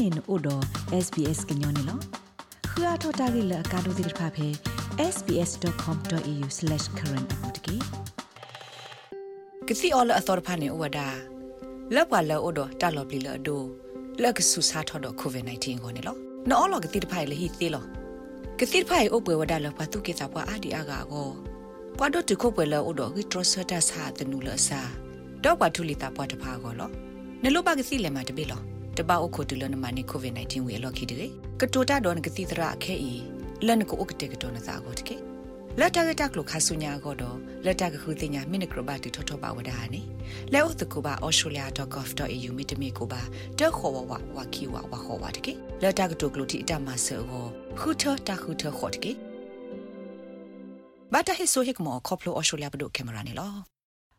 နေနို့တော့ SBS ကညောနေလောခရထတာဂိလကာဒိုတိဖာဖေ sbs.com.au/current အပူတကေကစီအော်လအသောဖာနေဝဒါလောက်ပါလောအိုတော့တာလော်ပလီလော်ဒိုလက်ကဆူစာထော်တော့ covid-19 ကိုနေလောနော်လောကတိတဖိုင်လေဟီသေးလောကတိတဖိုင်အိုပွဲဝဒါလောပါသူကေတာပွားအာဒီအာဂါကိုပွားတော့တခုပွဲလောအိုတော့ဂီထရဆတာစာတနူလအစာတော့ပါထူလီတာပွားတဖာကိုလောနလိုပါကစီလေမှာတပိလော တပောက်အခုတူလနမနီကိုဗစ် -19 ဝေလော်ခီတေကတိုတာဒေါန်ကတိတရာခဲဤလန်ကိုအုတ်တေကတော်နသာကိုတကေလက်တကတက်လို့ခါဆုညာကိုတော့လက်တကခုတင်ညာမိနကရဘတ်ထထပါဝဒါနေလဲဥတကူပါ australia.gov.au မိတမီကိုပါတက်ခေါ်ဝဝဝကီဝဝခေါ်ဝတကေလက်တကတုကလူတီအတမဆောကိုခုထတခုထခေါ်တကေဘာတဟိဆိုဟိကမောခေါပလို australia ဘဒုကင်မရာနေလော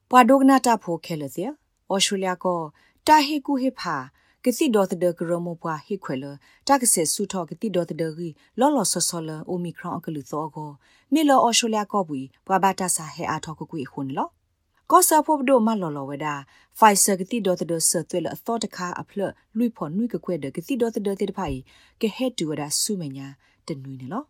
ပွာဒိုဂနာတာဖိုခဲလစီ australia ကိုတာဟိကူဟိဖာ ကစီဒေါ်တဒကရမောပွားဟိခွေလတာကဆေဆူထောကတိဒေါ်တဒဂီလော်လော်ဆောဆောလအိုမီခရွန်အကလူသောကိုမီလော်အော်စတြေးလျကောပွီပွာဘာတာဆာဟဲအားထောကကွေခွန်းလောကောဆာဖို့ဒိုမလော်လော်ဝဒါဖိုင်ဆာကတိဒေါ်တဒဆသွေလအသောတခါအဖလလွိဖို့နွိကကွဲ့ဒကတိဒေါ်တဒတေတဖိုင်ကဟဲတူဝဒါဆုမညာတနွိနေလော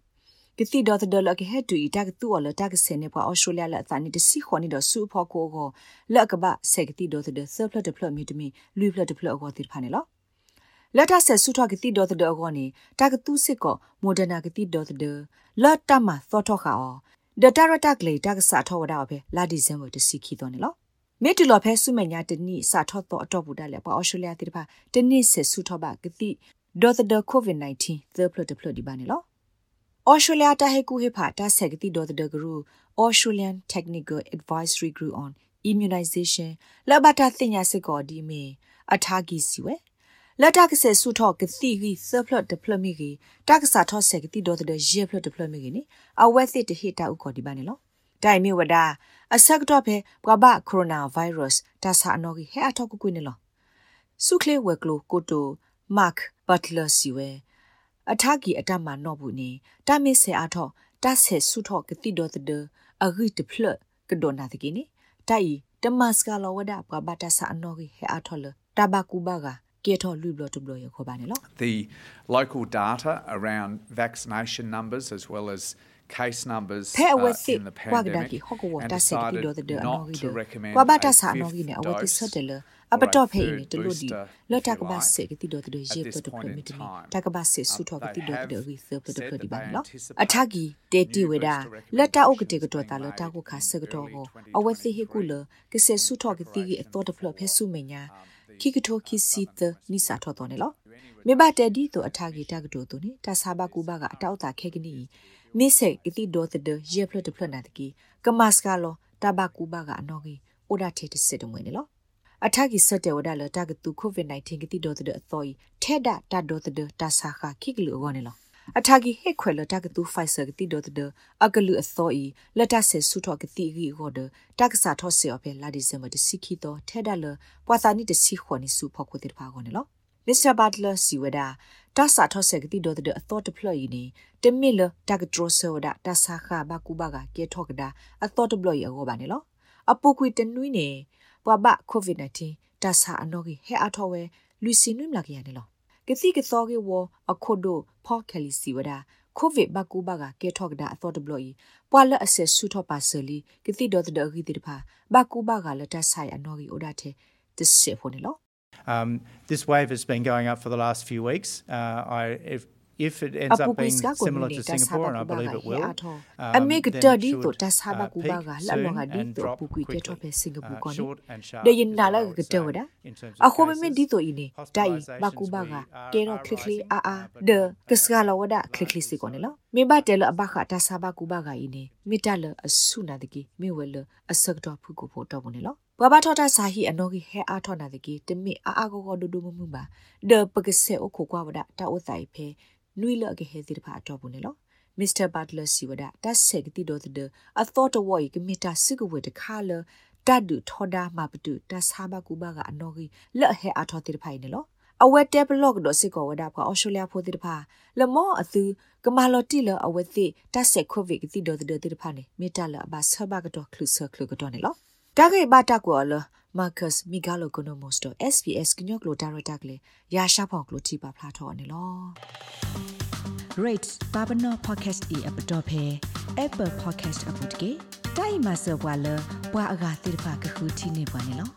ကတိဒေါ်ဒလကဟဲတူဤတကတူအလတကစနေပွာအော်စတြေးလျလက်သနိတစီခွန်နီဒဆူဖောကိုကိုလက်ကဘဆက်ကတိဒေါ်ဒဆပ်ဖလက်ဒဖလက်မီတမီလူဖလက်ဒဖလက်အောတိဖာနေလောလက်ထဆက်ဆုထွားကတိဒေါ်တဲ့အောကနေတာကတူးစစ်ကောမိုဒနာကတိဒေါ်တဲ့လက်တမသောထောခါအောဒတာရတက်လေတာကစားထောဝဒါပဲလာဒီဇင်ဝတစီခီတော့နေလောမေတူလော်ဖဲဆုမညာတနိစာထောတော့အတော့ဘူးတယ်ပေါ့အော်စတြေးလျတိတပါတနိဆက်ဆုထောပါကတိဒေါ်တဲ့ကိုဗစ် -19 သပလတပလဒီပါနေလော ဩစတြေးလျတာဟေကူဟေဖာတာဆက်ကတိဒေါ်တဲ့ဂရူ Australian Technical Advisory Group on Immunization လဘတာသိညာစစ်ကောဒီမေအထာဂီစီဝဲလက်တကဆဲဆုထော့ကတိဂီဆပ်ဖလတ်ဒပလမီဂီတကဆာထော့ဆဲကတိဒေါ်တဲ့ရေဖလတ်ဒပလမီဂီနိအဝဲစစ်တဟိတာဥခေါ်ဒီပါနေလောတိုင်မီဝဒါအဆက်တော့ဖေဘဘကိုရိုနာဗိုင်းရပ်စ်တဆာအနော်ဂီဟဲအထောက်ကွကွနေလောဆုခလေဝဲကလိုကိုတိုမတ်ဘတ်လာစီဝဲ အထဂီအတမနော့ဘူးနေတမစ်ဆဲအထော့တဆဲဆုထော့ကတိဒေါ်တဲ့အဂီတဖလတ်ကဒိုနာတကီနိတိုင်တမတ်စကလောဝဒါဘဘတဆာအနော်ဂီဟဲအထော့လတဘကူဘာဂါကေထောလူဘလတဘလရခေါ်ပါနေလို့ The local data around vaccination numbers as well as case numbers uh, in the pandemic and decided not to recommend ဘာတာစာနော်ကြီးနဲ့အဝတိဆက်တယ်လအပတော့ဖေးနေတလို့ဒီလတကဘာစေကတိတော့တဲ့ရေပတော့ပမီတမီတကဘာစေဆူထောကတိတော့တဲ့ရီဆပ်တော့ပဒီပါနော်အထကီတေတီဝေဒလက်တာဥကတေကတော့တာလတာကိုခါစကတော့အဝသိဟေကူလကစေဆူထောကတိအတော့တဖလဖဲဆုမညာခိကထိုခိစီတနိစာထောတော်နေလောမေဘတဲဒီတိုအထာဂီတကတိုတိုနေတဆာဘကူဘကအတောက်တာခဲကနီ မိစေကတိဒေါ်တဒရေဖလတ်ဖလတ်နာတကီကမတ်စကလောတဘကူဘကအနော်ကြီးအိုဒါထေတစစ်တငွေနေလောအထကီစတဲ့ဝဒါလတကတူကိုဗစ် -19 ကတိဒေါ်တဒအသောီထဲဒတာဒေါ်တဒတဆာခခိကလူအောနေလောအထာဂီဟက်ခွဲလတကတူဖိုင်ဆာကတိဒေါ်တအကလူအသောဤလတဆဲဆုထောကတိဂီဟောဒတကစားထောဆေအဖေလာဒီဇမ်ဘတစီခီတော့ထဲဒလပွာသာနီတစီခွန်နီစုဖောက်ကိုတိဖာကောနော်မစ္စတာဘ တ်လာစီဝဒါတဆာထောဆေကတိဒေါ်တအသောတဖလော်ဤနေတမီလတကဒရိုဆောဒတဆာခဘကူဘကကေထောကဒါအသောတဘလော်ရောပါနေလောအပုကွေတနွိနေပွာဘကိုဗစ် -19 တဆာအနော်ကြီးဟဲအထောဝဲလူစီနွိမလာကြရနေလောကတိကသောကေဝအခုဒိုဖောက်ခလီစီဝဒါကိုဗစ်ဘကူဘကကေထောက်ဒါအသောတဘလို့ဤပွာလအဆက်ဆူထောပါဆလီကတိဒေါ်တဒဂီတိတဖာဘကူဘကလတဆိုင်အနော်ကြီးအိုဒါတဲ့တစစ်ဖို့နေလို့ Um, This wave has been going up for the last few weeks. အမေကတဒီတို့တဆာဘကူဘာကလာလောကဒီတို့ပူကွီကထောပဲစင်ကာပူကနေဒေယင်နာလာကတဝဒအခုမမဒီတို့ဤနေတိုင်ဘကူဘာကကဲရောခလခလီအာအာဒကစကလောဝဒခလခလီစီကောနေလောမေဘတဲလအဘခတဆာဘကူဘာကဤနေမိတလအဆုနာတကီမေဝလအစကတော်ဖူကိုဖို့တော်ဘူးနေလော ဘဘထောတာစာဟီအနော်ကြီးဟဲအားထောနာတကြီးတမိအာအာကိုကိုဒူဒူမမှုပါဒေပကဆေအခုကွာဝဒတာဥဆိုင်ဖဲနွိလအကဟေစီတဖာတော့ဘူးနေလောမစ္စတာဘတ်လာစီဝဒတက်ဆက်ကတိတော့တဲ့အသောတဝိုကမီတာစစ်ကဝဲတခါလတတ်ဒူထောဒါမပတူတဆာဘကူဘကအနော်ကြီးလက်ဟဲအထောတိတဖိုင်နေလောအဝဲတက်ဘလော့တော့စစ်ကောဝဒကအော်စတြေးလျဖိုတိတဖာလမောအသူကမာလော်တီလအဝဲသိတက်ဆက်ခိုဗစ်ကတိတော့တဲ့တိတဖာနေမီတာလဘဆဘကတော့ခလုဆခလုကတော့နေလော တာဂေဘာတာကောလ Marcus Migalo Konomos တော့ SBS ကညော့ကလိုဒါရိုက်တာကလေးရာရှာဖောက်ကလိုတီပါဖလာထော်နေလော Rate Babano Podcast e app dot phe Apple Podcast app တကေတိုင်မဆောဘွာလဘွာအဂါတိဖာကခုတီနေပါနေလော